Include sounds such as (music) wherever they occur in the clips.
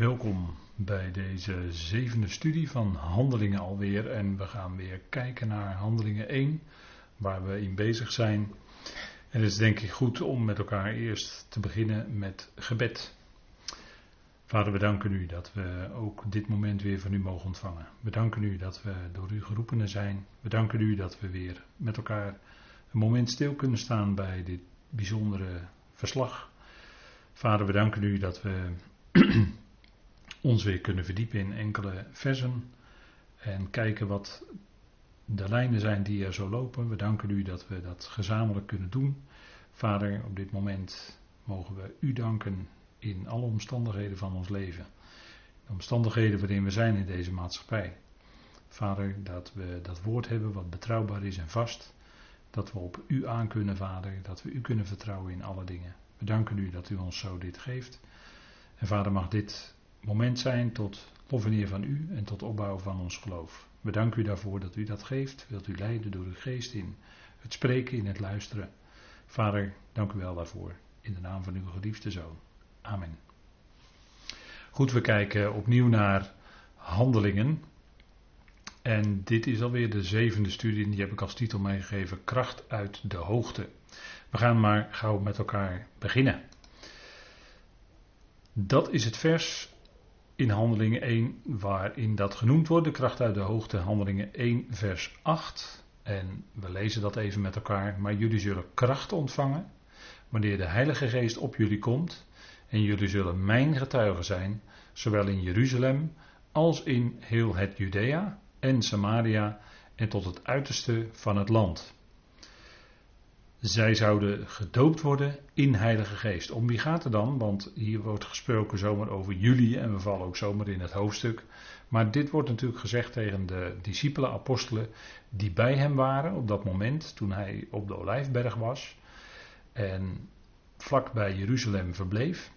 Welkom bij deze zevende studie van Handelingen alweer. En we gaan weer kijken naar Handelingen 1, waar we in bezig zijn. En het is denk ik goed om met elkaar eerst te beginnen met gebed. Vader, we danken u dat we ook dit moment weer van u mogen ontvangen. We danken u dat we door u geroepenen zijn. We danken u dat we weer met elkaar een moment stil kunnen staan bij dit bijzondere verslag. Vader, we danken u dat we (clears throat) ons weer kunnen verdiepen in enkele versen en kijken wat de lijnen zijn die er zo lopen. We danken u dat we dat gezamenlijk kunnen doen. Vader, op dit moment mogen we u danken in alle omstandigheden van ons leven. De omstandigheden waarin we zijn in deze maatschappij. Vader, dat we dat woord hebben wat betrouwbaar is en vast. Dat we op u aan kunnen, Vader. Dat we u kunnen vertrouwen in alle dingen. We danken u dat u ons zo dit geeft. En Vader, mag dit moment zijn tot lof en eer van u en tot opbouw van ons geloof. We danken u daarvoor dat u dat geeft. Wilt u leiden door uw geest in het spreken, in het luisteren. Vader, dank u wel daarvoor. In de naam van uw geliefde zoon. Amen. Goed, we kijken opnieuw naar handelingen. En dit is alweer de zevende studie, en die heb ik als titel meegegeven: Kracht uit de hoogte. We gaan maar gauw met elkaar beginnen. Dat is het vers in Handelingen 1 waarin dat genoemd wordt, de kracht uit de hoogte, Handelingen 1, vers 8. En we lezen dat even met elkaar. Maar jullie zullen kracht ontvangen wanneer de Heilige Geest op jullie komt. En jullie zullen mijn getuigen zijn, zowel in Jeruzalem als in heel het Judea en Samaria en tot het uiterste van het land. Zij zouden gedoopt worden in Heilige Geest. Om wie gaat het dan? Want hier wordt gesproken zomaar over jullie en we vallen ook zomaar in het hoofdstuk. Maar dit wordt natuurlijk gezegd tegen de discipelen, apostelen, die bij hem waren op dat moment toen hij op de Olijfberg was en vlak bij Jeruzalem verbleef.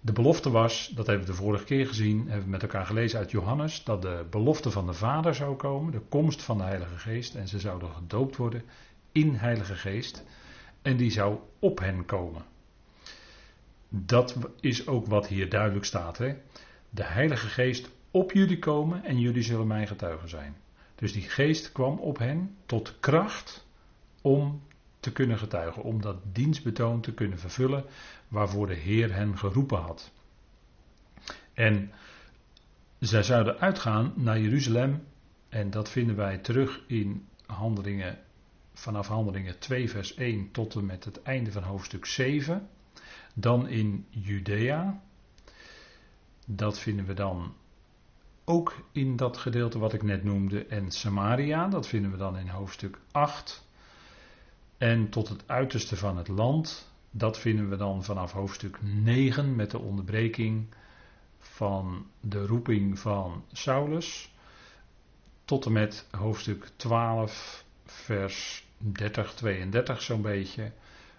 De belofte was, dat hebben we de vorige keer gezien, hebben we met elkaar gelezen uit Johannes, dat de belofte van de Vader zou komen, de komst van de Heilige Geest, en ze zouden gedoopt worden in Heilige Geest, en die zou op hen komen. Dat is ook wat hier duidelijk staat. Hè? De Heilige Geest op jullie komen en jullie zullen mijn getuigen zijn. Dus die geest kwam op hen tot kracht om te kunnen getuigen, om dat dienstbetoon te kunnen vervullen waarvoor de Heer hen geroepen had. En zij zouden uitgaan naar Jeruzalem, en dat vinden wij terug in handelingen, vanaf handelingen 2, vers 1 tot en met het einde van hoofdstuk 7. Dan in Judea, dat vinden we dan ook in dat gedeelte wat ik net noemde, en Samaria, dat vinden we dan in hoofdstuk 8. En tot het uiterste van het land, dat vinden we dan vanaf hoofdstuk 9 met de onderbreking van de roeping van Saulus. Tot en met hoofdstuk 12, vers 30, 32 zo'n beetje.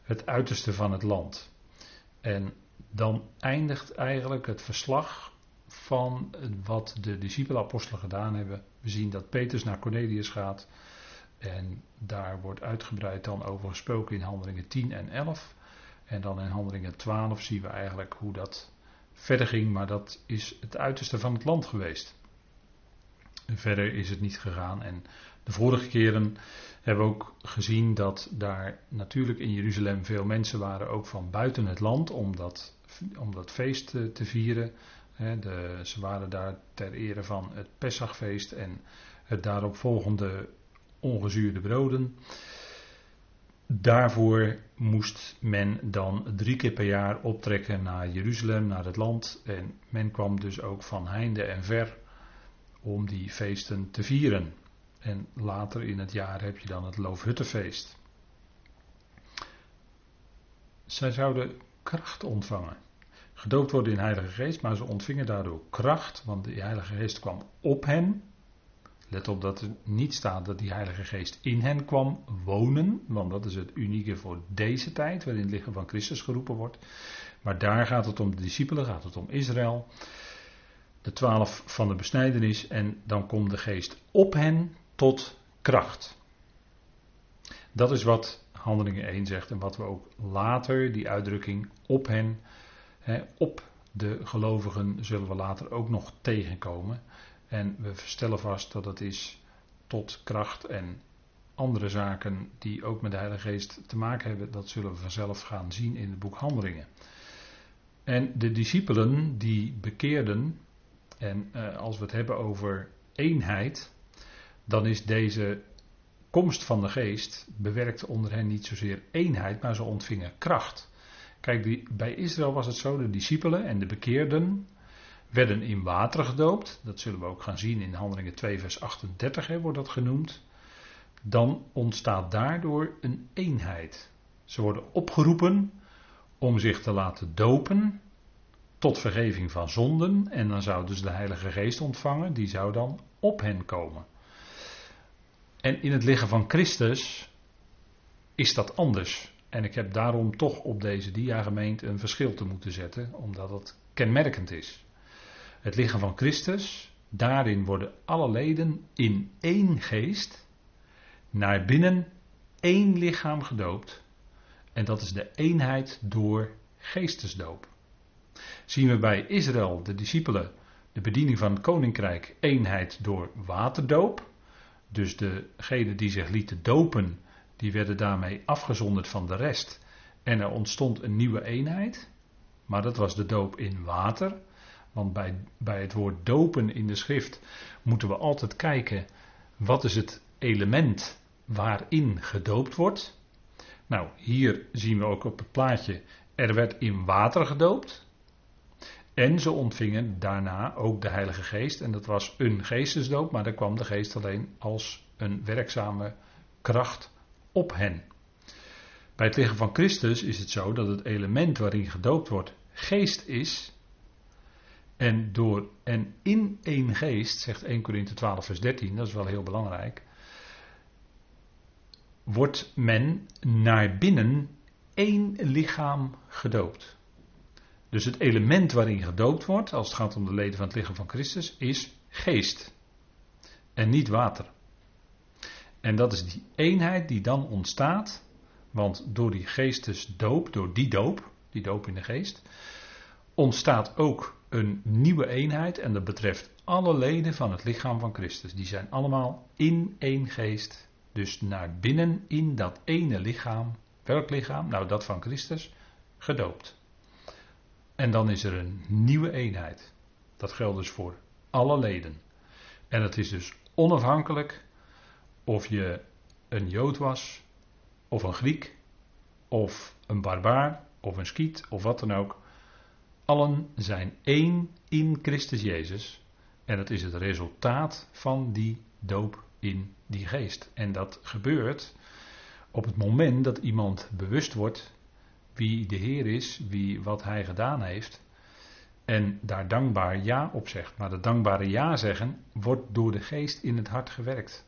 Het uiterste van het land. En dan eindigt eigenlijk het verslag van wat de discipelapostelen gedaan hebben. We zien dat Petrus naar Cornelius gaat. En daar wordt uitgebreid dan over gesproken in handelingen 10 en 11. En dan in handelingen 12 zien we eigenlijk hoe dat verder ging, maar dat is het uiterste van het land geweest. Verder is het niet gegaan. En de vorige keren hebben we ook gezien dat daar natuurlijk in Jeruzalem veel mensen waren, ook van buiten het land, om dat, om dat feest te, vieren. de, ze waren daar ter ere van het Pesachfeest en het daaropvolgende ongezuurde broden. Daarvoor moest men dan drie keer per jaar optrekken naar Jeruzalem, naar het land. En men kwam dus ook van heinde en ver om die feesten te vieren. En later in het jaar heb je dan het Loofhuttenfeest. Zij zouden kracht ontvangen. Gedoopt worden in Heilige Geest, maar ze ontvingen daardoor kracht, want de Heilige Geest kwam op hen. Let op dat er niet staat dat die Heilige Geest in hen kwam wonen, want dat is het unieke voor deze tijd, waarin het lichaam van Christus geroepen wordt. Maar daar gaat het om de discipelen, gaat het om Israël, de twaalf van de besnijdenis, en dan komt de Geest op hen tot kracht. Dat is wat Handelingen 1 zegt en wat we ook later, die uitdrukking op hen, hè, op de gelovigen zullen we later ook nog tegenkomen. En we stellen vast dat het is tot kracht en andere zaken die ook met de Heilige Geest te maken hebben, dat zullen we vanzelf gaan zien in het boek Handelingen. En de discipelen die bekeerden, en eh, als we het hebben over eenheid, dan is deze komst van de geest bewerkte onder hen niet zozeer eenheid, maar ze ontvingen kracht. Kijk, bij Israël was het zo, de discipelen en de bekeerden werden in water gedoopt. Dat zullen we ook gaan zien in Handelingen 2 vers 38 hè, wordt dat genoemd. Dan ontstaat daardoor een eenheid. Ze worden opgeroepen om zich te laten dopen tot vergeving van zonden. En dan zouden ze de Heilige Geest ontvangen, die zou dan op hen komen. En in het liggen van Christus is dat anders. En ik heb daarom toch op deze diagemeente een verschil te moeten zetten, omdat het kenmerkend is. Het lichaam van Christus, daarin worden alle leden in één geest naar binnen één lichaam gedoopt. En dat is de eenheid door geestesdoop. Zien we bij Israël, de discipelen, de bediening van het koninkrijk, eenheid door waterdoop. Dus degenen die zich lieten dopen, die werden daarmee afgezonderd van de rest. En er ontstond een nieuwe eenheid. Maar dat was de doop in water. Want bij, bij het woord dopen in de schrift moeten we altijd kijken wat is het element waarin gedoopt wordt. Nou, hier zien we ook op het plaatje, er werd in water gedoopt. En ze ontvingen daarna ook de Heilige Geest. En dat was een geestesdoop, maar daar kwam de geest alleen als een werkzame kracht op hen. Bij het liggen van Christus is het zo dat het element waarin gedoopt wordt geest is. En, door, en in één geest, zegt 1 Corinthië 12, vers 13, dat is wel heel belangrijk. Wordt men naar binnen één lichaam gedoopt. Dus het element waarin gedoopt wordt, als het gaat om de leden van het lichaam van Christus, is geest. En niet water. En dat is die eenheid die dan ontstaat. Want door die geestesdoop, door die doop, die doop in de geest, ontstaat ook een nieuwe eenheid. En dat betreft alle leden van het lichaam van Christus. Die zijn allemaal in één geest. Dus naar binnen in dat ene lichaam. Welk lichaam? Nou, dat van Christus. Gedoopt. En dan is er een nieuwe eenheid. Dat geldt dus voor alle leden. En het is dus onafhankelijk of je een Jood was, of een Griek, of een barbaar, of een skiet, of wat dan ook. Allen zijn één in Christus Jezus. En dat is het resultaat van die doop in die geest. En dat gebeurt op het moment dat iemand bewust wordt wie de Heer is, wie wat Hij gedaan heeft. En daar dankbaar ja op zegt. Maar dat dankbare ja zeggen wordt door de geest in het hart gewerkt.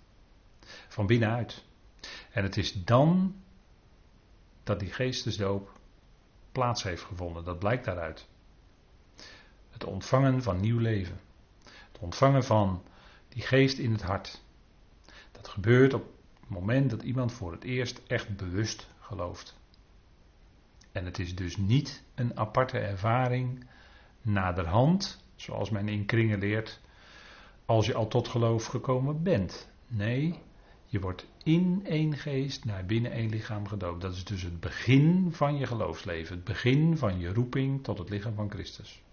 Van binnenuit. En het is dan dat die geestesdoop plaats heeft gevonden. Dat blijkt daaruit. Het ontvangen van nieuw leven. Het ontvangen van die geest in het hart. Dat gebeurt op het moment dat iemand voor het eerst echt bewust gelooft. En het is dus niet een aparte ervaring naderhand, zoals men in kringen leert, als je al tot geloof gekomen bent. Nee, je wordt in één geest naar binnen één lichaam gedoopt. Dat is dus het begin van je geloofsleven, het begin van je roeping tot het lichaam van Christus.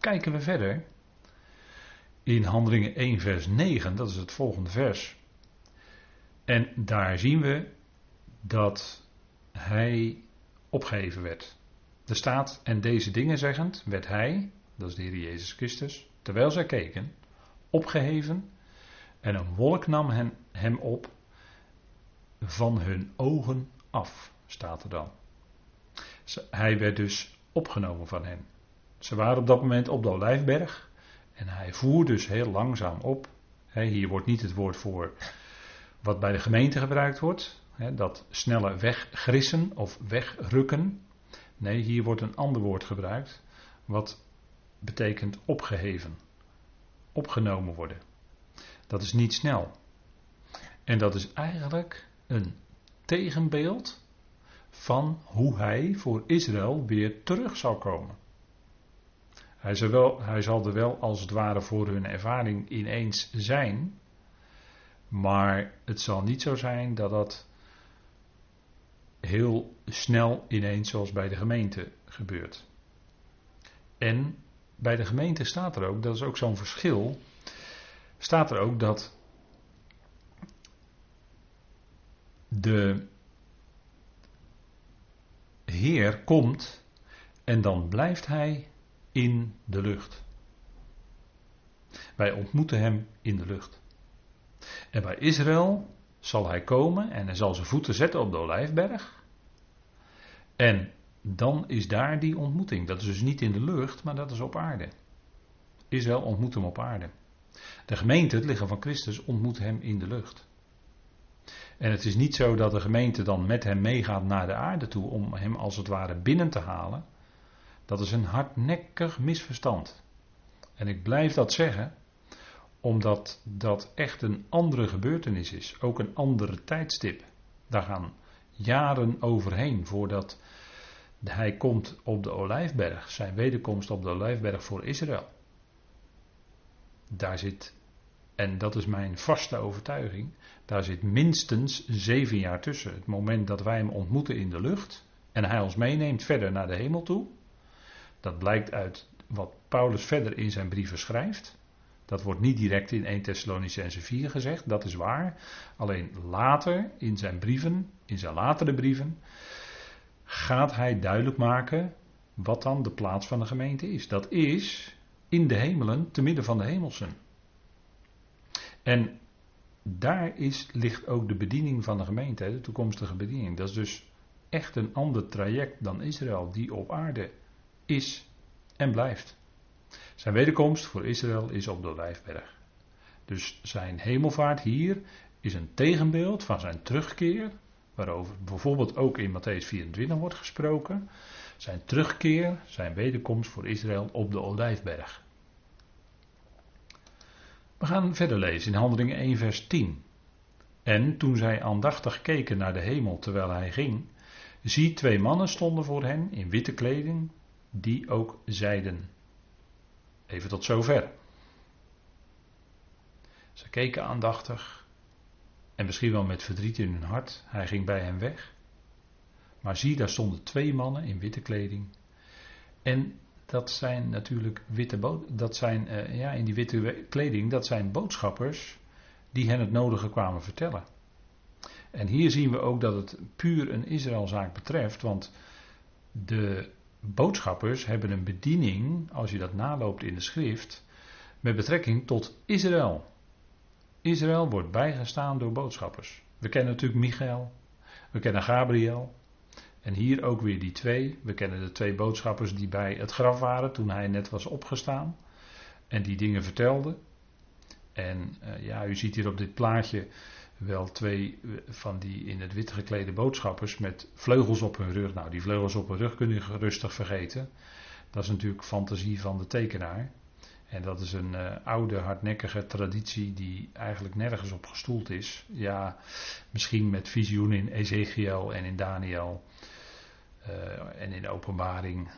Kijken we verder in Handelingen 1, vers 9, dat is het volgende vers. En daar zien we dat hij opgeheven werd. Er staat, en deze dingen zeggend, werd hij, dat is de Heer Jezus Christus, terwijl zij keken, opgeheven en een wolk nam hen, hem op van hun ogen af, staat er dan. Hij werd dus opgenomen van hen. Ze waren op dat moment op de Olijfberg en hij voer dus heel langzaam op. Hier wordt niet het woord voor wat bij de gemeente gebruikt wordt, dat snelle weggrissen of wegrukken. Nee, hier wordt een ander woord gebruikt, wat betekent opgeheven, opgenomen worden. Dat is niet snel. En dat is eigenlijk een tegenbeeld van hoe hij voor Israël weer terug zal komen. Hij zal, wel, hij zal er wel als het ware voor hun ervaring ineens zijn, maar het zal niet zo zijn dat dat heel snel ineens zoals bij de gemeente gebeurt. En bij de gemeente staat er ook, dat is ook zo'n verschil, staat er ook dat de Heer komt en dan blijft hij in de lucht. Wij ontmoeten hem in de lucht. En bij Israël zal hij komen en hij zal zijn voeten zetten op de olijfberg. En dan is daar die ontmoeting. Dat is dus niet in de lucht, maar dat is op aarde. Israël ontmoet hem op aarde. De gemeente, het lichaam van Christus, ontmoet hem in de lucht. En het is niet zo dat de gemeente dan met hem meegaat naar de aarde toe om hem als het ware binnen te halen. Dat is een hardnekkig misverstand. En ik blijf dat zeggen, omdat dat echt een andere gebeurtenis is. Ook een andere tijdstip. Daar gaan jaren overheen voordat hij komt op de Olijfberg. Zijn wederkomst op de Olijfberg voor Israël. Daar zit, en dat is mijn vaste overtuiging, daar zit minstens zeven jaar tussen. Het moment dat wij hem ontmoeten in de lucht en hij ons meeneemt verder naar de hemel toe. Dat blijkt uit wat Paulus verder in zijn brieven schrijft. Dat wordt niet direct in 1 Thessalonicense 4 gezegd, dat is waar. Alleen later in zijn brieven, in zijn latere brieven, gaat hij duidelijk maken wat dan de plaats van de gemeente is. Dat is in de hemelen, te midden van de hemelsen. En daar is, ligt ook de bediening van de gemeente, de toekomstige bediening. Dat is dus echt een ander traject dan Israël, die op aarde is en blijft. Zijn wederkomst voor Israël is op de Olijfberg. Dus zijn hemelvaart hier is een tegenbeeld van zijn terugkeer, waarover bijvoorbeeld ook in Matthäus 24 wordt gesproken. Zijn terugkeer, zijn wederkomst voor Israël op de Olijfberg. We gaan verder lezen in Handelingen 1, vers 10. En toen zij aandachtig keken naar de hemel terwijl hij ging, zie twee mannen stonden voor hen in witte kleding, die ook zeiden. Even tot zover. Ze keken aandachtig en misschien wel met verdriet in hun hart. Hij ging bij hen weg. Maar zie, daar stonden twee mannen in witte kleding. En dat zijn natuurlijk witte dat zijn uh, ja, in die witte kleding, dat zijn boodschappers die hen het nodige kwamen vertellen. En hier zien we ook dat het puur een Israëlzaak betreft, want de boodschappers hebben een bediening, als je dat naloopt in de schrift, met betrekking tot Israël. Israël wordt bijgestaan door boodschappers. We kennen natuurlijk Michael, we kennen Gabriel, en hier ook weer die twee. We kennen de twee boodschappers die bij het graf waren toen hij net was opgestaan. En die dingen vertelden. En uh, ja, u ziet hier op dit plaatje wel twee eh, van die in het wit geklede boodschappers met vleugels op hun rug. Nou, die vleugels op hun rug kun je rustig vergeten. Dat is natuurlijk fantasie van de tekenaar. En dat is een uh, oude, hardnekkige traditie die eigenlijk nergens op gestoeld is. Ja, misschien met visioenen in Ezekiel en in Daniel. Uh, en in openbaring,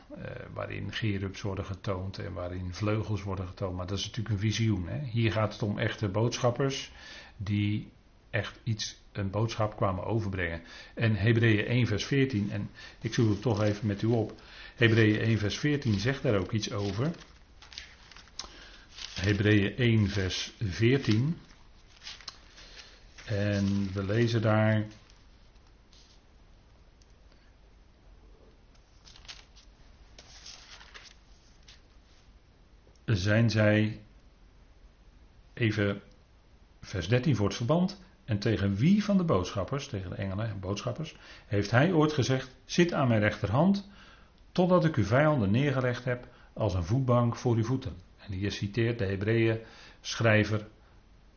waarin gerubs worden getoond en waarin vleugels worden getoond. Maar dat is natuurlijk een visioen. Hè? Hier gaat het om echte boodschappers die echt iets, een boodschap kwamen overbrengen. En Hebreeën 1 vers 14, en ik zoek het toch even met u op. Hebreeën 1 vers 14 zegt daar ook iets over. Hebreeën 1 vers 14. En we lezen daar zijn zij, even vers 13 voor het verband, en tegen wie van de boodschappers, tegen de engelen en boodschappers, heeft hij ooit gezegd, zit aan mijn rechterhand, totdat ik uw vijanden neergelegd heb als een voetbank voor uw voeten. En hier citeert de Hebreeën schrijver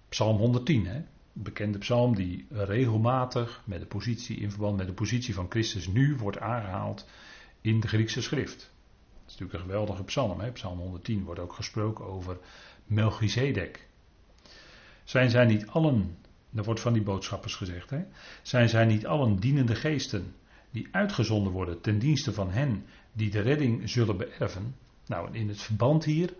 Psalm 110, hè? bekende psalm die regelmatig met de positie, in verband met de positie van Christus nu wordt aangehaald in de Griekse schrift is natuurlijk een geweldige psalm. Hè? Psalm 110 wordt ook gesproken over Melchizedek. Zijn zij niet allen, dat wordt van die boodschappers gezegd, hè? zijn zij niet allen dienende geesten die uitgezonden worden ten dienste van hen die de redding zullen beërven. Nou, in het verband hier,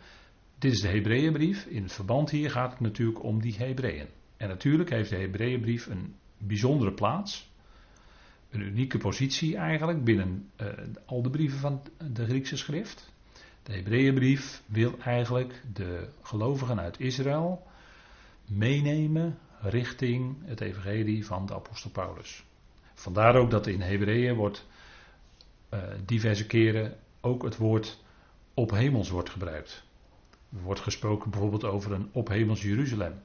dit is de Hebreeënbrief, in het verband hier gaat het natuurlijk om die Hebreeën. En natuurlijk heeft de Hebreeënbrief een bijzondere plaats, een unieke positie eigenlijk binnen uh, al de brieven van de Griekse schrift. De Hebreeënbrief wil eigenlijk de gelovigen uit Israël meenemen richting het evangelie van de apostel Paulus. Vandaar ook dat in Hebreeën wordt uh, diverse keren ook het woord op hemels wordt gebruikt. Er wordt gesproken bijvoorbeeld over een op hemels Jeruzalem.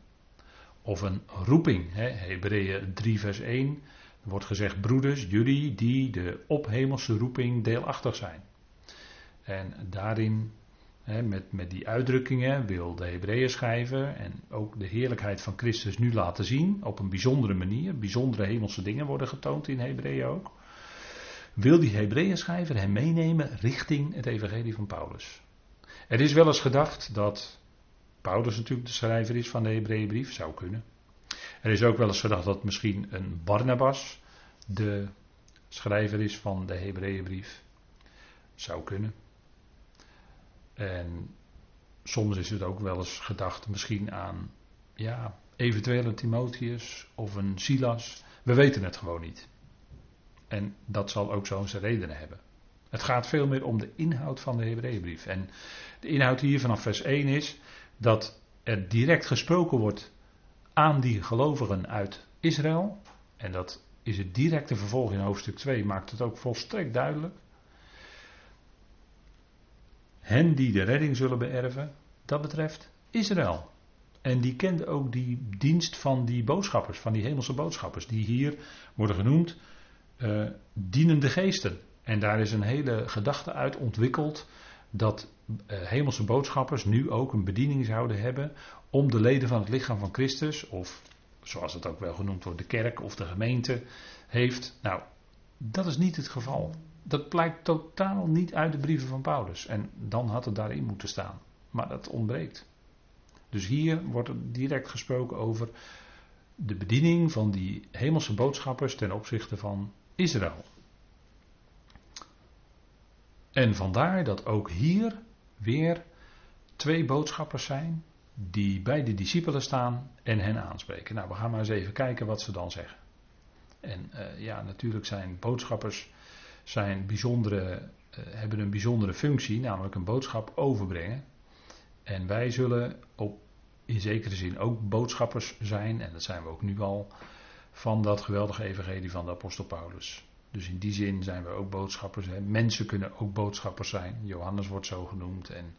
Of een roeping. Hebreeën 3 vers 1. Er wordt gezegd, broeders, jullie die de ophemelse roeping deelachtig zijn. En daarin, met, met die uitdrukkingen, wil de Hebreeën schrijver en ook de heerlijkheid van Christus nu laten zien. Op een bijzondere manier. Bijzondere hemelse dingen worden getoond in Hebreeën ook. Wil die Hebreeën schrijver hem meenemen richting het evangelie van Paulus. Er is wel eens gedacht dat Paulus natuurlijk de schrijver is van de Hebreeënbrief, zou kunnen. Er is ook wel eens gedacht dat misschien een Barnabas de schrijver is van de Hebreeënbrief. Zou kunnen. En soms is het ook wel eens gedacht misschien aan, ja, eventueel een Timotheus of een Silas. We weten het gewoon niet. En dat zal ook zo zijn redenen hebben. Het gaat veel meer om de inhoud van de Hebreeënbrief. En de inhoud hier vanaf vers 1 is dat er direct gesproken wordt aan die gelovigen uit Israël. En dat is het directe vervolg in hoofdstuk 2, maakt het ook volstrekt duidelijk. Hen die de redding zullen beërven, dat betreft Israël. En die kende ook die dienst van die boodschappers, van die hemelse boodschappers, die hier worden genoemd uh, dienende geesten. En daar is een hele gedachte uit ontwikkeld dat uh, hemelse boodschappers nu ook een bediening zouden hebben om de leden van het lichaam van Christus, of zoals het ook wel genoemd wordt, de kerk of de gemeente heeft. Nou, dat is niet het geval. Dat blijkt totaal niet uit de brieven van Paulus. En dan had het daarin moeten staan. Maar dat ontbreekt. Dus hier wordt direct gesproken over de bediening van die hemelse boodschappers ten opzichte van Israël. En vandaar dat ook hier weer twee boodschappers zijn die bij de discipelen staan en hen aanspreken. Nou, we gaan maar eens even kijken wat ze dan zeggen. En uh, ja, natuurlijk zijn boodschappers zijn bijzondere, uh, hebben een bijzondere functie, namelijk een boodschap overbrengen. En wij zullen op, in zekere zin ook boodschappers zijn, en dat zijn we ook nu al, van dat geweldige evangelie van de apostel Paulus. Dus in die zin zijn we ook boodschappers. Hè. Mensen kunnen ook boodschappers zijn. Johannes wordt zo genoemd. En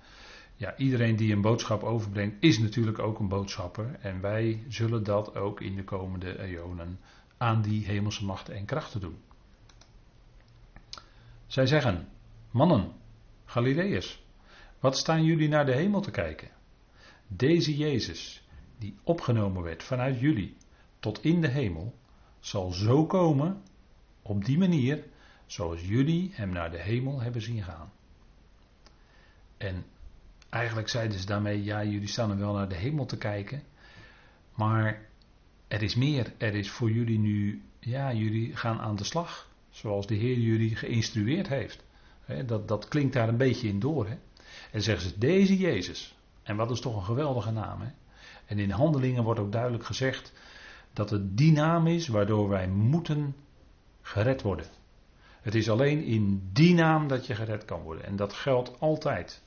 ja, iedereen die een boodschap overbrengt is natuurlijk ook een boodschapper. En wij zullen dat ook in de komende eonen aan die hemelse machten en krachten doen. Zij zeggen, mannen, Galileërs, wat staan jullie naar de hemel te kijken? Deze Jezus, die opgenomen werd vanuit jullie tot in de hemel, zal zo komen op die manier zoals jullie hem naar de hemel hebben zien gaan. En eigenlijk zeiden ze daarmee, ja, jullie staan er wel naar de hemel te kijken, maar er is meer. Er is voor jullie nu, ja, jullie gaan aan de slag, zoals de Heer jullie geïnstrueerd heeft. dat, dat klinkt daar een beetje in door. En zeggen ze, deze Jezus. En wat is toch een geweldige naam. He. En in handelingen wordt ook duidelijk gezegd dat het die naam is waardoor wij moeten gered worden. Het is alleen in die naam dat je gered kan worden. En dat geldt altijd.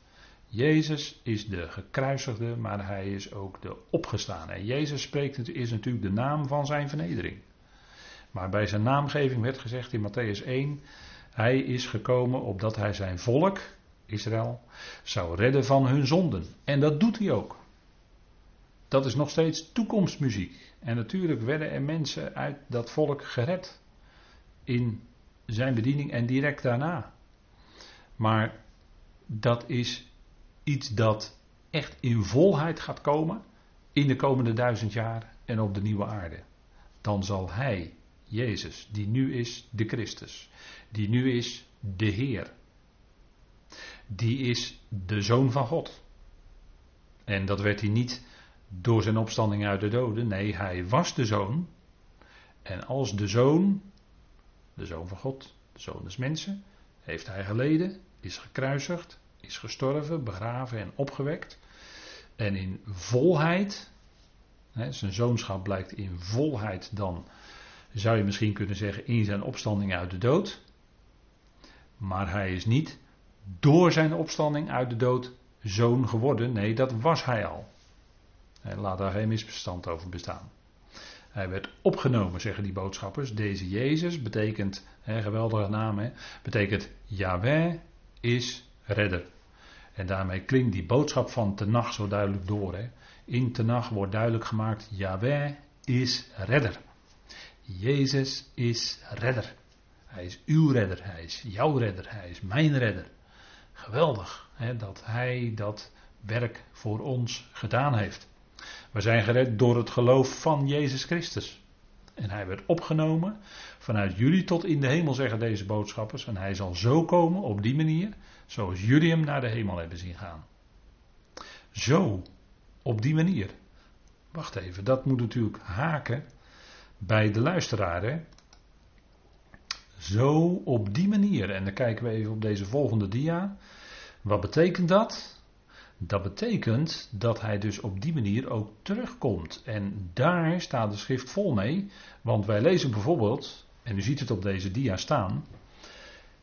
Jezus is de gekruisigde, maar hij is ook de opgestane. En Jezus spreekt, is natuurlijk de naam van zijn vernedering. Maar bij zijn naamgeving werd gezegd in Matthäus 1, hij is gekomen opdat hij zijn volk, Israël, zou redden van hun zonden. En dat doet hij ook. Dat is nog steeds toekomstmuziek. En natuurlijk werden er mensen uit dat volk gered. In zijn bediening en direct daarna. Maar dat is iets dat echt in volheid gaat komen in de komende duizend jaar en op de nieuwe aarde. Dan zal Hij, Jezus, die nu is de Christus, die nu is de Heer, die is de Zoon van God. En dat werd hij niet door zijn opstanding uit de doden, nee, hij was de Zoon. En als de Zoon, de Zoon van God, de zoon des mensen, heeft hij geleden, is gekruisigd, is gestorven, begraven en opgewekt. En in volheid, hè, zijn zoonschap blijkt in volheid dan, zou je misschien kunnen zeggen, in zijn opstanding uit de dood. Maar hij is niet door zijn opstanding uit de dood zoon geworden. Nee, dat was hij al. Laat daar geen misverstand over bestaan. Hij werd opgenomen, zeggen die boodschappers. Deze Jezus betekent, hè, geweldige naam, hè, betekent Yahweh is redder. En daarmee klinkt die boodschap van Tenach zo duidelijk door. Hè. In Tenach wordt duidelijk gemaakt, Yahweh is redder. Jezus is redder. Hij is uw redder, hij is jouw redder, hij is mijn redder. Geweldig hè, dat hij dat werk voor ons gedaan heeft. We zijn gered door het geloof van Jezus Christus. En hij werd opgenomen vanuit jullie tot in de hemel, zeggen deze boodschappers. En hij zal zo komen op die manier, zoals jullie hem naar de hemel hebben zien gaan. Zo, op die manier. Wacht even, dat moet natuurlijk haken bij de luisteraar. Hè? Zo op die manier. En dan kijken we even op deze volgende dia. Wat betekent dat? Dat betekent dat hij dus op die manier ook terugkomt. En daar staat de schrift vol mee. Want wij lezen bijvoorbeeld, en u ziet het op deze dia staan.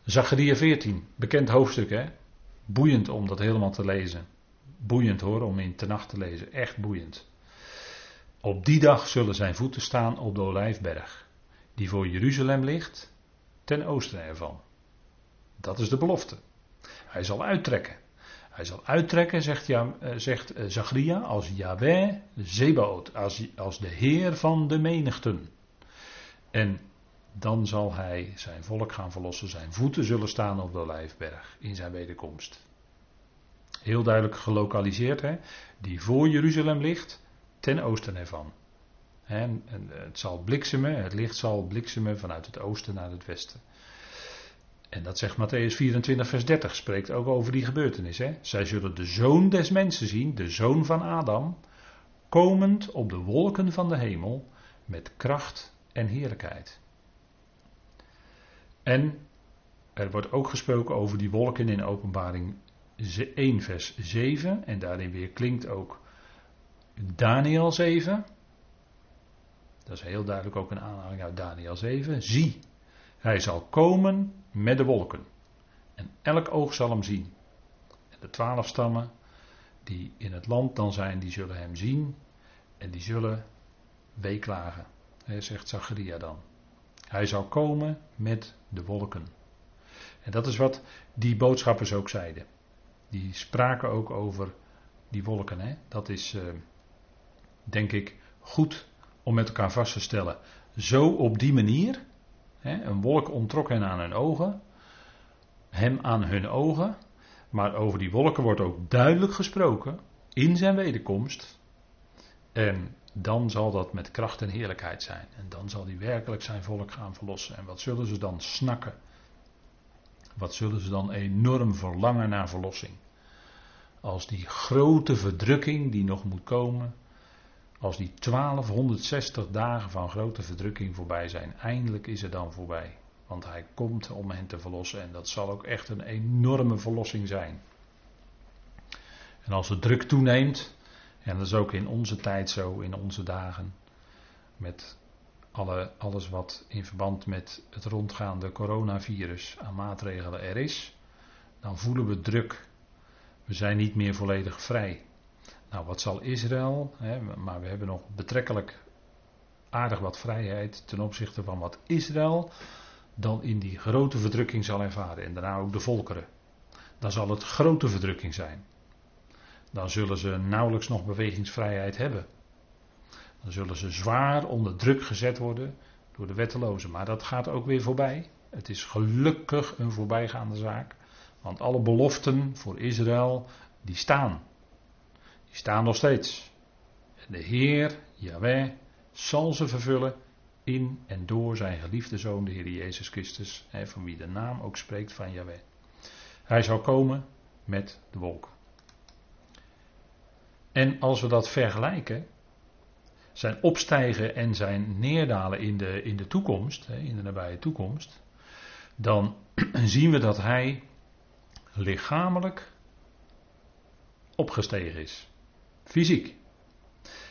Zacharia 14, bekend hoofdstuk hè. Boeiend om dat helemaal te lezen. Boeiend hoor, om in nacht te lezen. Echt boeiend. Op die dag zullen zijn voeten staan op de Olijfberg. Die voor Jeruzalem ligt, ten oosten ervan. Dat is de belofte. Hij zal uittrekken. Hij zal uittrekken, zegt, ja, eh, zegt eh, als Yahweh Zebaot, als, als de Heer van de menigten. En dan zal hij zijn volk gaan verlossen. Zijn voeten zullen staan op de Olijfberg in zijn wederkomst. Heel duidelijk gelokaliseerd, hè? die voor Jeruzalem ligt, ten oosten ervan. En het zal bliksemen, het licht zal bliksemen vanuit het oosten naar het westen. En dat zegt Matthäus 24, vers 30, spreekt ook over die gebeurtenis. Hè? Zij zullen de zoon des mensen zien, de zoon van Adam, komend op de wolken van de hemel met kracht en heerlijkheid. En er wordt ook gesproken over die wolken in openbaring 1, vers 7. En daarin weer klinkt ook Daniel 7. Dat is heel duidelijk ook een aanhaling uit Daniel 7. Zie, hij zal komen met de wolken. En elk oog zal hem zien. En de twaalf stammen die in het land dan zijn, die zullen hem zien. En die zullen weeklagen. Zegt Zacharia dan. Hij zal komen met de wolken. En dat is wat die boodschappers ook zeiden. Die spraken ook over die wolken. Hè? Dat is, uh, denk ik, goed om met elkaar vast te stellen. Zo op die manier een wolk ontrok hen aan hun ogen. Hem aan hun ogen. Maar over die wolken wordt ook duidelijk gesproken. In zijn wederkomst. En dan zal dat met kracht en heerlijkheid zijn. En dan zal hij werkelijk zijn volk gaan verlossen. En wat zullen ze dan snakken? Wat zullen ze dan enorm verlangen naar verlossing? Als die grote verdrukking die nog moet komen, als die 1260 dagen van grote verdrukking voorbij zijn, eindelijk is het dan voorbij. Want hij komt om hen te verlossen en dat zal ook echt een enorme verlossing zijn. En als de druk toeneemt, en dat is ook in onze tijd zo, in onze dagen, met alle, alles wat in verband met het rondgaande coronavirus aan maatregelen er is, dan voelen we druk. We zijn niet meer volledig vrij. Nou, wat zal Israël, hè, maar we hebben nog betrekkelijk aardig wat vrijheid ten opzichte van wat Israël dan in die grote verdrukking zal ervaren. En daarna ook de volkeren. Dan zal het grote verdrukking zijn. Dan zullen ze nauwelijks nog bewegingsvrijheid hebben. Dan zullen ze zwaar onder druk gezet worden door de wettelozen. Maar dat gaat ook weer voorbij. Het is gelukkig een voorbijgaande zaak. Want alle beloften voor Israël, die staan. Die staan nog steeds. En de Heer, Yahweh, zal ze vervullen in en door zijn geliefde zoon, de Heer Jezus Christus, van wie de naam ook spreekt van Yahweh. Hij zal komen met de wolk. En als we dat vergelijken, zijn opstijgen en zijn neerdalen in de, in de toekomst, in de nabije toekomst, dan (clears throat) zien we dat hij lichamelijk opgestegen is. Fysiek.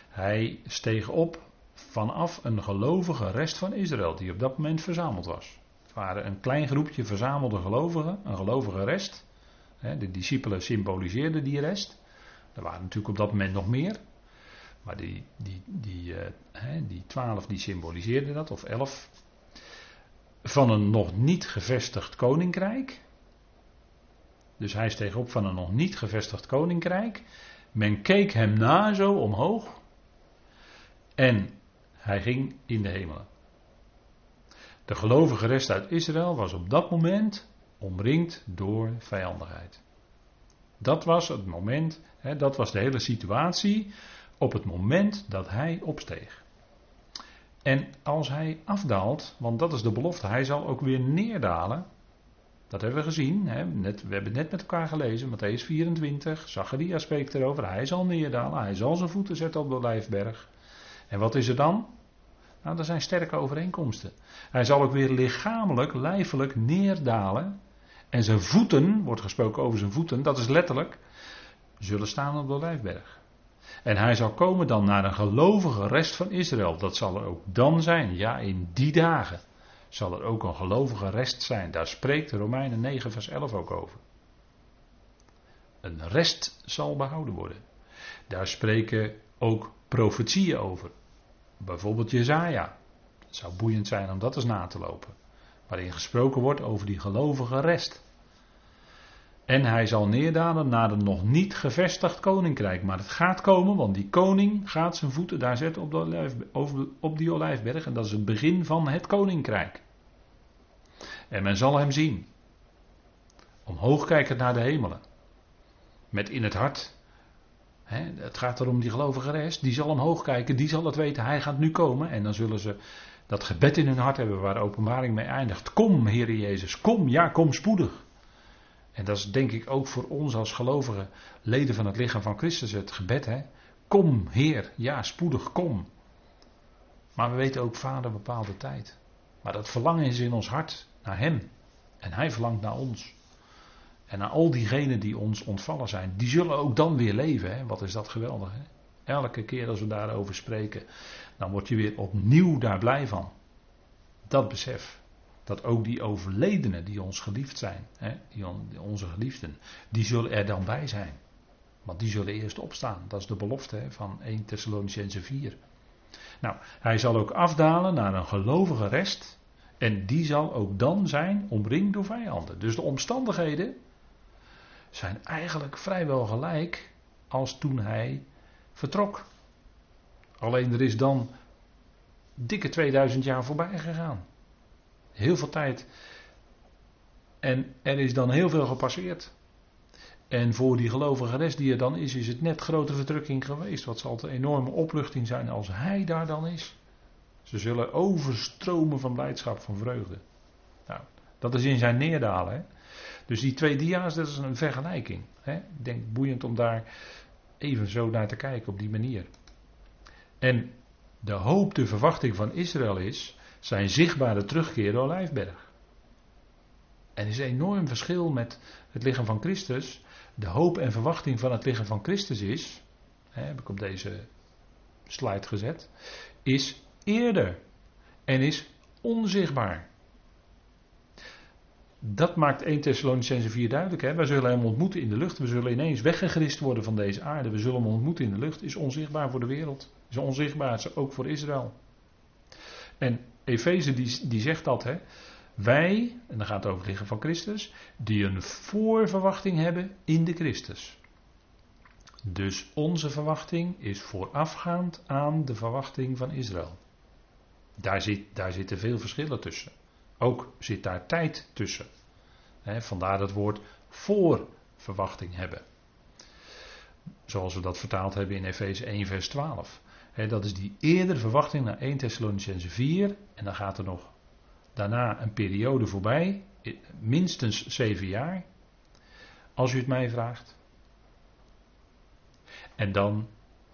Hij steeg op vanaf een gelovige rest van Israël die op dat moment verzameld was. Het waren een klein groepje verzamelde gelovigen, een gelovige rest. De discipelen symboliseerden die rest. Er waren natuurlijk op dat moment nog meer. Maar die, die, die, uh, die twaalf die symboliseerden dat, of elf. Van een nog niet gevestigd koninkrijk. Dus hij steeg op van een nog niet gevestigd koninkrijk. Men keek hem na zo omhoog. En hij ging in de hemelen. De gelovige rest uit Israël was op dat moment omringd door vijandigheid. Dat was het moment, hè, dat was de hele situatie op het moment dat hij opsteeg. En als hij afdaalt, want dat is de belofte, hij zal ook weer neerdalen. Dat hebben we gezien, hè, net, we hebben net met elkaar gelezen, Matthäus 24, Zacharia spreekt erover, hij zal neerdalen, hij zal zijn voeten zetten op de Lijfberg. En wat is er dan? Nou, dat zijn sterke overeenkomsten. Hij zal ook weer lichamelijk, lijfelijk neerdalen. En zijn voeten, wordt gesproken over zijn voeten, dat is letterlijk, zullen staan op de Lijfberg. En hij zal komen dan naar een gelovige rest van Israël. Dat zal er ook dan zijn. Ja, in die dagen zal er ook een gelovige rest zijn. Daar spreekt Romeinen 9, vers 11 ook over. Een rest zal behouden worden. Daar spreken ook profetieën over. Bijvoorbeeld Jezaja. Het zou boeiend zijn om dat eens na te lopen. Waarin gesproken wordt over die gelovige rest. En hij zal neerdalen naar een nog niet gevestigd koninkrijk. Maar het gaat komen, want die koning gaat zijn voeten daar zetten op, de olijf, op die olijfberg. En dat is het begin van het koninkrijk. En men zal hem zien. Omhoog kijken naar de hemelen. Met in het hart. het gaat erom die gelovige rest. Die zal omhoog kijken, die zal het weten. Hij gaat nu komen. En dan zullen ze dat gebed in hun hart hebben waar de openbaring mee eindigt. Kom, Heer Jezus, kom, ja, kom spoedig. En dat is denk ik ook voor ons als gelovigen, leden van het lichaam van Christus, het gebed. Hè? Kom, Heer, ja, spoedig, kom. Maar we weten ook, Vader bepaalt de tijd. Maar dat verlangen is in ons hart naar Hem. En Hij verlangt naar ons. En naar al diegenen die ons ontvallen zijn. Die zullen ook dan weer leven. Hè? Wat is dat geweldig. Hè? Elke keer als we daarover spreken, dan word je weer opnieuw daar blij van. Dat besef. Dat ook die overledenen die ons geliefd zijn, hè, die onze geliefden, die zullen er dan bij zijn. Want die zullen eerst opstaan. Dat is de belofte hè, van 1 Thessalonicense 4. Nou, hij zal ook afdalen naar een gelovige rest. En die zal ook dan zijn omringd door vijanden. Dus de omstandigheden zijn eigenlijk vrijwel gelijk als toen hij vertrok. Alleen er is dan dikke 2000 jaar voorbij gegaan. Heel veel tijd. En er is dan heel veel gepasseerd. En voor die gelovige rest die er dan is, is het net grote verdrukking geweest. Wat zal een enorme opluchting zijn als hij daar dan is. Ze zullen overstromen van blijdschap, van vreugde. Nou, dat is in zijn neerdalen. Hè? Dus die twee dia's, dat is een vergelijking. Hè? Ik denk boeiend om daar even zo naar te kijken op die manier. En de hoop, de verwachting van Israël is zijn zichtbare terugkeer door Olijfberg. En er is een enorm verschil met het lichaam van Christus. De hoop en verwachting van het lichaam van Christus is, hè, heb ik op deze slide gezet, is eerder en is onzichtbaar. Dat maakt 1 Thessalonicense 4 duidelijk. Hè? Wij zullen hem ontmoeten in de lucht. We zullen ineens weggegrist worden van deze aarde. We zullen hem ontmoeten in de lucht. Is onzichtbaar voor de wereld. Is onzichtbaar ook voor Israël. En Efeze die, die zegt dat, hè. Wij, en dan gaat het over het van Christus, die een voorverwachting hebben in de Christus. Dus onze verwachting is voorafgaand aan de verwachting van Israël. Daar, zit, daar zitten veel verschillen tussen. Ook zit daar tijd tussen. vandaar het woord voorverwachting hebben. Zoals we dat vertaald hebben in Efeze 1, vers 12 dat is die eerdere verwachting naar 1 Thessalonicense 4. En dan gaat er nog daarna een periode voorbij. Minstens zeven jaar. Als u het mij vraagt. En dan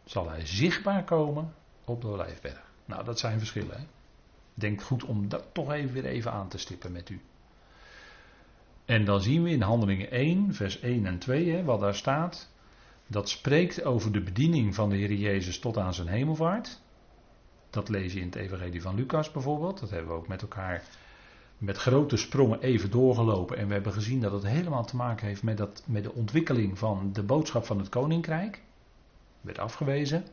zal hij zichtbaar komen op de Olijfberg. Nou, dat zijn verschillen. Hè? Denk goed om dat toch even weer even aan te stippen met u. En dan zien we in Handelingen 1, vers 1 en 2, hè, wat daar staat. Dat spreekt over de bediening van de Heer Jezus tot aan zijn hemelvaart. Dat lees je in het Evangelie van Lucas bijvoorbeeld. Dat hebben we ook met elkaar met grote sprongen even doorgelopen. En we hebben gezien dat het helemaal te maken heeft met, dat, met de ontwikkeling van de boodschap van het koninkrijk. Werd afgewezen.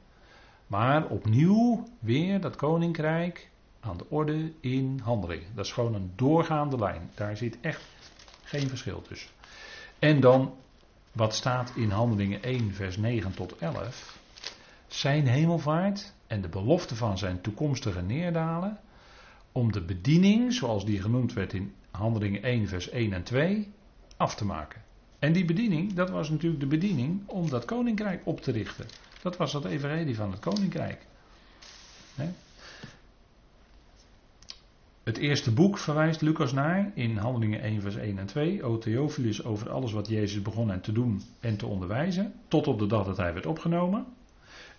Maar opnieuw weer dat koninkrijk aan de orde in handelingen. Dat is gewoon een doorgaande lijn. Daar zit echt geen verschil tussen. En dan wat staat in Handelingen 1, vers 9 tot 11. Zijn hemelvaart en de belofte van zijn toekomstige neerdalen. Om de bediening, zoals die genoemd werd in Handelingen 1, vers 1 en 2, af te maken. En die bediening, dat was natuurlijk de bediening om dat koninkrijk op te richten. Dat was dat evangelie van het koninkrijk. Het eerste boek verwijst Lucas naar in Handelingen 1, vers 1 en 2. O Theophilus over alles wat Jezus begon en te doen en te onderwijzen. Tot op de dag dat hij werd opgenomen.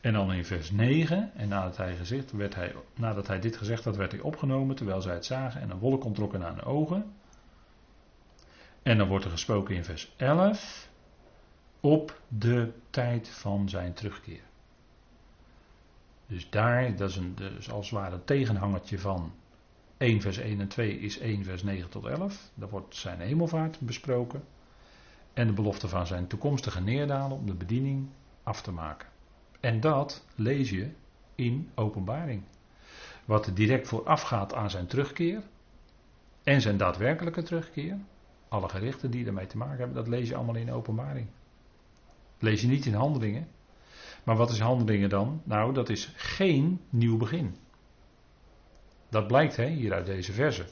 En dan in vers 9. En nadat hij, gezegd, werd hij, nadat hij dit gezegd had, werd hij opgenomen terwijl zij het zagen. En een wolk ontrokken aan de ogen. En dan wordt er gesproken in vers 11. Op de tijd van zijn terugkeer. Dus daar, dat is, een, dus als het ware tegenhangertje van 1 vers 1 en 2 is 1 vers 9 tot 11. Daar wordt zijn hemelvaart besproken. En de belofte van zijn toekomstige neerdalen om de bediening af te maken. En dat lees je in openbaring. Wat er direct voorafgaat aan zijn terugkeer. En zijn daadwerkelijke terugkeer. Alle gerichten die ermee te maken hebben, dat lees je allemaal in openbaring. lees je niet in handelingen. Maar wat is handelingen dan? Nou, dat is geen nieuw begin. Dat blijkt hè, hier uit deze verse.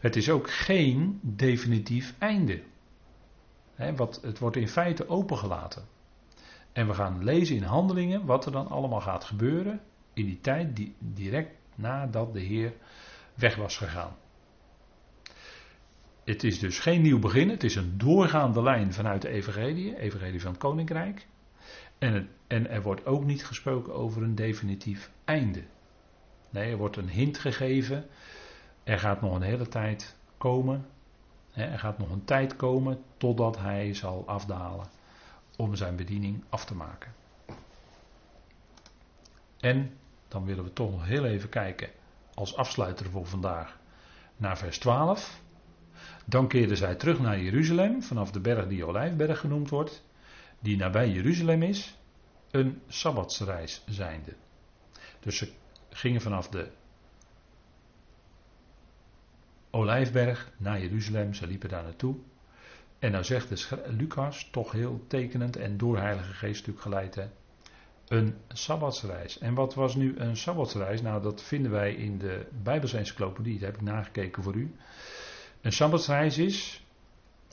Het is ook geen definitief einde. Hè, wat, het wordt in feite opengelaten. En we gaan lezen in handelingen wat er dan allemaal gaat gebeuren in die tijd die, direct nadat de Heer weg was gegaan. Het is dus geen nieuw begin, het is een doorgaande lijn vanuit de Evangelie, Evangelie van het Koninkrijk. En, en er wordt ook niet gesproken over een definitief einde. Nee, er wordt een hint gegeven. Er gaat nog een hele tijd komen. Er gaat nog een tijd komen totdat hij zal afdalen om zijn bediening af te maken. En dan willen we toch nog heel even kijken als afsluiter voor vandaag naar vers 12. Dan keerden zij terug naar Jeruzalem vanaf de berg die Olijfberg genoemd wordt, die nabij Jeruzalem is, een sabbatsreis zijnde. Dus ze gingen vanaf de Olijfberg naar Jeruzalem, ze liepen daar naartoe. En nou zegt de Lucas, toch heel tekenend en door Heilige Geest natuurlijk geleid, een sabbatsreis. En wat was nu een sabbatsreis? Nou, dat vinden wij in de Bijbelse encyclopedie, dat heb ik nagekeken voor u. Een sabbatsreis is,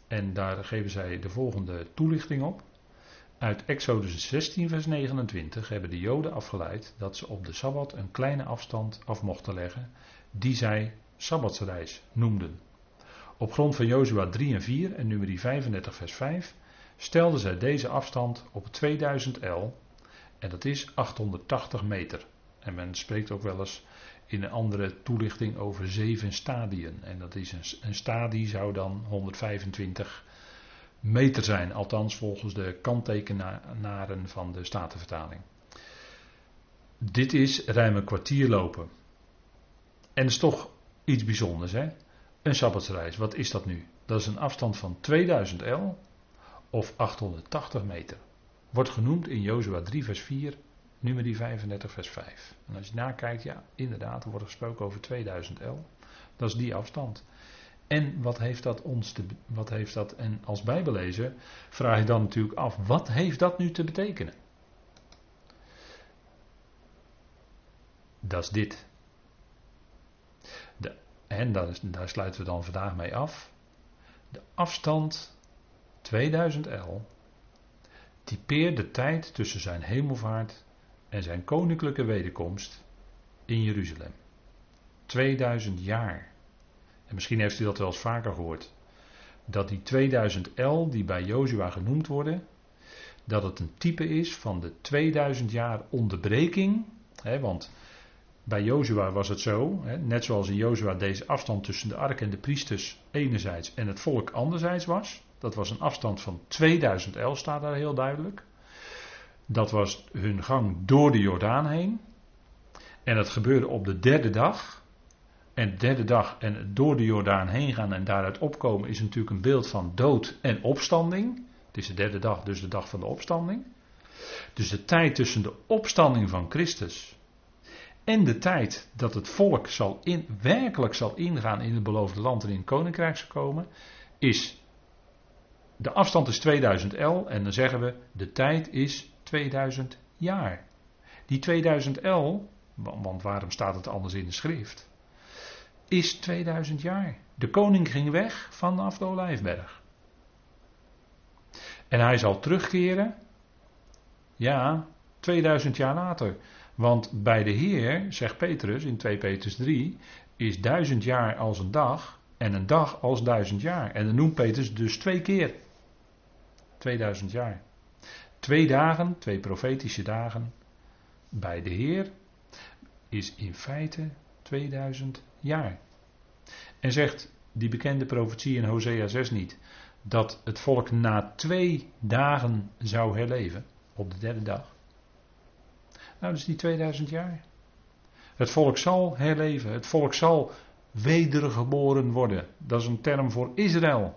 en daar geven zij de volgende toelichting op. Uit Exodus 16, vers 29 hebben de Joden afgeleid dat ze op de Sabbat een kleine afstand af mochten leggen, die zij Sabbatsreis noemden. Op grond van Jozua 3 en 4 en nummer 35, vers 5 stelden zij deze afstand op 2000 L en dat is 880 meter. En men spreekt ook wel eens in een andere toelichting over zeven stadien. En dat is een, een stadie zou dan 125 meter zijn, althans volgens de kanttekenaren van de Statenvertaling. Dit is ruim een kwartier lopen. En is toch iets bijzonders, hè? Een sabbatsreis, wat is dat nu? Dat is een afstand van 2000 L of 880 meter. Wordt genoemd in Jozua 3 vers 4, nummer 35 vers 5. En als je nakijkt, ja, inderdaad, er wordt gesproken over 2000 L. Dat is die afstand. En wat heeft dat ons te, wat heeft dat, en als bijbelezer vraag je dan natuurlijk af, wat heeft dat nu te betekenen? Dat is dit. De, en daar, daar sluiten we dan vandaag mee af. De afstand 2000 L typeert de tijd tussen zijn hemelvaart en zijn koninklijke wederkomst in Jeruzalem. 2000 jaar. En misschien heeft u dat wel eens vaker gehoord. Dat die 2000 L die bij Jozua genoemd worden, dat het een type is van de 2000 jaar onderbreking. Hè, want Bij Jozua was het zo, hè, net zoals in Jozua deze afstand tussen de ark en de priesters enerzijds en het volk anderzijds was. Dat was een afstand van 2000 el, staat daar heel duidelijk. Dat was hun gang door de Jordaan heen. En dat gebeurde op de derde dag. En de derde dag en door de Jordaan heen gaan en daaruit opkomen is natuurlijk een beeld van dood en opstanding. Het is de derde dag, dus de dag van de opstanding. Dus de tijd tussen de opstanding van Christus en de tijd dat het volk zal in, werkelijk zal ingaan in het beloofde land en in het koninkrijk zal komen, is de afstand is 2000 L en dan zeggen we de tijd is 2000 jaar. Die 2000 L, want waarom staat het anders in de schrift, is 2000 jaar. De koning ging weg vanaf de Olijfberg. En hij zal terugkeren, ja, 2000 jaar later. Want bij de Heer, zegt Petrus in 2 Petrus 3, is duizend jaar als een dag en een dag als duizend jaar. En dan noemt Petrus dus twee keer. 2000 jaar. Twee dagen, twee profetische dagen bij de Heer is in feite 2000 jaar. En zegt die bekende profetie in Hosea 6 niet dat het volk na twee dagen zou herleven op de derde dag. Nou, is die 2000 jaar. Het volk zal herleven, het volk zal wedergeboren worden. Dat is een term voor Israël.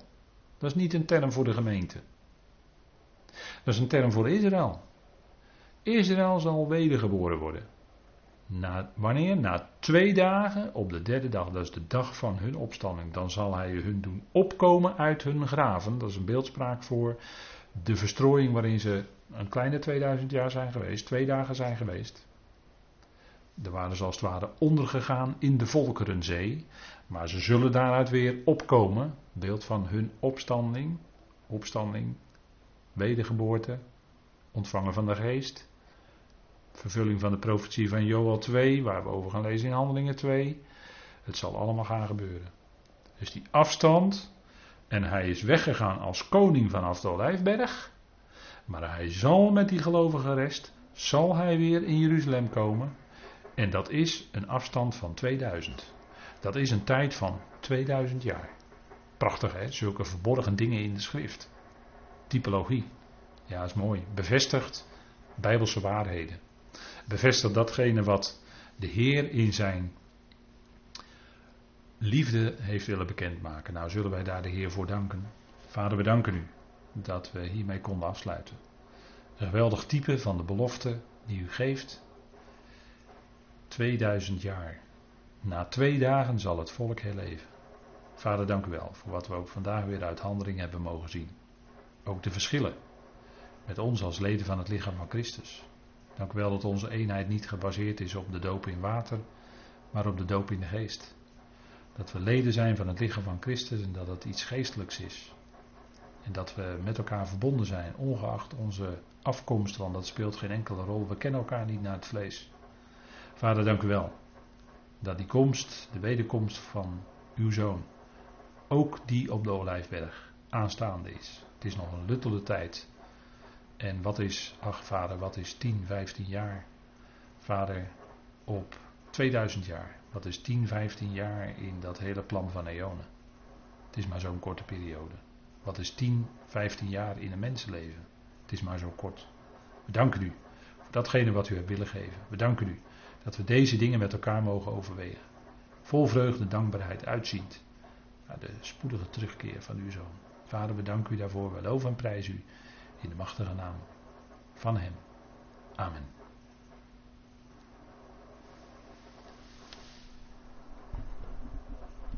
Dat is niet een term voor de gemeente. Dat is een term voor Israël. Israël zal wedergeboren worden. Na, wanneer? Na twee dagen, op de derde dag, dat is de dag van hun opstanding, dan zal hij hun doen opkomen uit hun graven. Dat is een beeldspraak voor de verstrooiing waarin ze een kleine 2000 jaar zijn geweest, twee dagen zijn geweest. Er waren ze als het ware ondergegaan in de Volkerenzee, maar ze zullen daaruit weer opkomen. Beeld van hun opstanding, opstanding, wedergeboorte, ontvangen van de geest. Vervulling van de profetie van Joel 2, waar we over gaan lezen in Handelingen 2. Het zal allemaal gaan gebeuren. Dus die afstand, en hij is weggegaan als koning vanaf de Olijfberg. Maar hij zal met die gelovige rest, zal hij weer in Jeruzalem komen. En dat is een afstand van 2000. Dat is een tijd van 2000 jaar. Prachtig hè, zulke verborgen dingen in de schrift. Typologie. Ja, is mooi. Bevestigt bijbelse waarheden. Bevestigt datgene wat de Heer in zijn liefde heeft willen bekendmaken. Nou, zullen wij daar de Heer voor danken. Vader, we danken u dat we hiermee konden afsluiten. Een geweldig type van de belofte die u geeft. 2000 jaar. Na twee dagen zal het volk herleven. Vader, dank u wel voor wat we ook vandaag weer uit handeling hebben mogen zien. Ook de verschillen met ons als leden van het lichaam van Christus. Dank u wel dat onze eenheid niet gebaseerd is op de doop in water, maar op de doop in de geest. Dat we leden zijn van het lichaam van Christus en dat het iets geestelijks is. En dat we met elkaar verbonden zijn, ongeacht onze afkomst, want dat speelt geen enkele rol. We kennen elkaar niet naar het vlees. Vader, dank u wel. Dat die komst, de wederkomst van uw zoon, ook die op de Olijfberg aanstaande is. Het is nog een luttele tijd. En wat is, ach vader, wat is 10, 15 jaar? Vader, op 2000 jaar. Wat is 10, 15 jaar in dat hele plan van eonen? Het is maar zo'n korte periode. Wat is 10, 15 jaar in een mensenleven? Het is maar zo kort. We danken u voor datgene wat u hebt willen geven. We danken u dat we deze dingen met elkaar mogen overwegen. Vol vreugde dankbaarheid uitziend naar de spoedige terugkeer van uw zoon. Vader, we danken u daarvoor. We loven en prijzen u in de machtige naam van hem. Amen.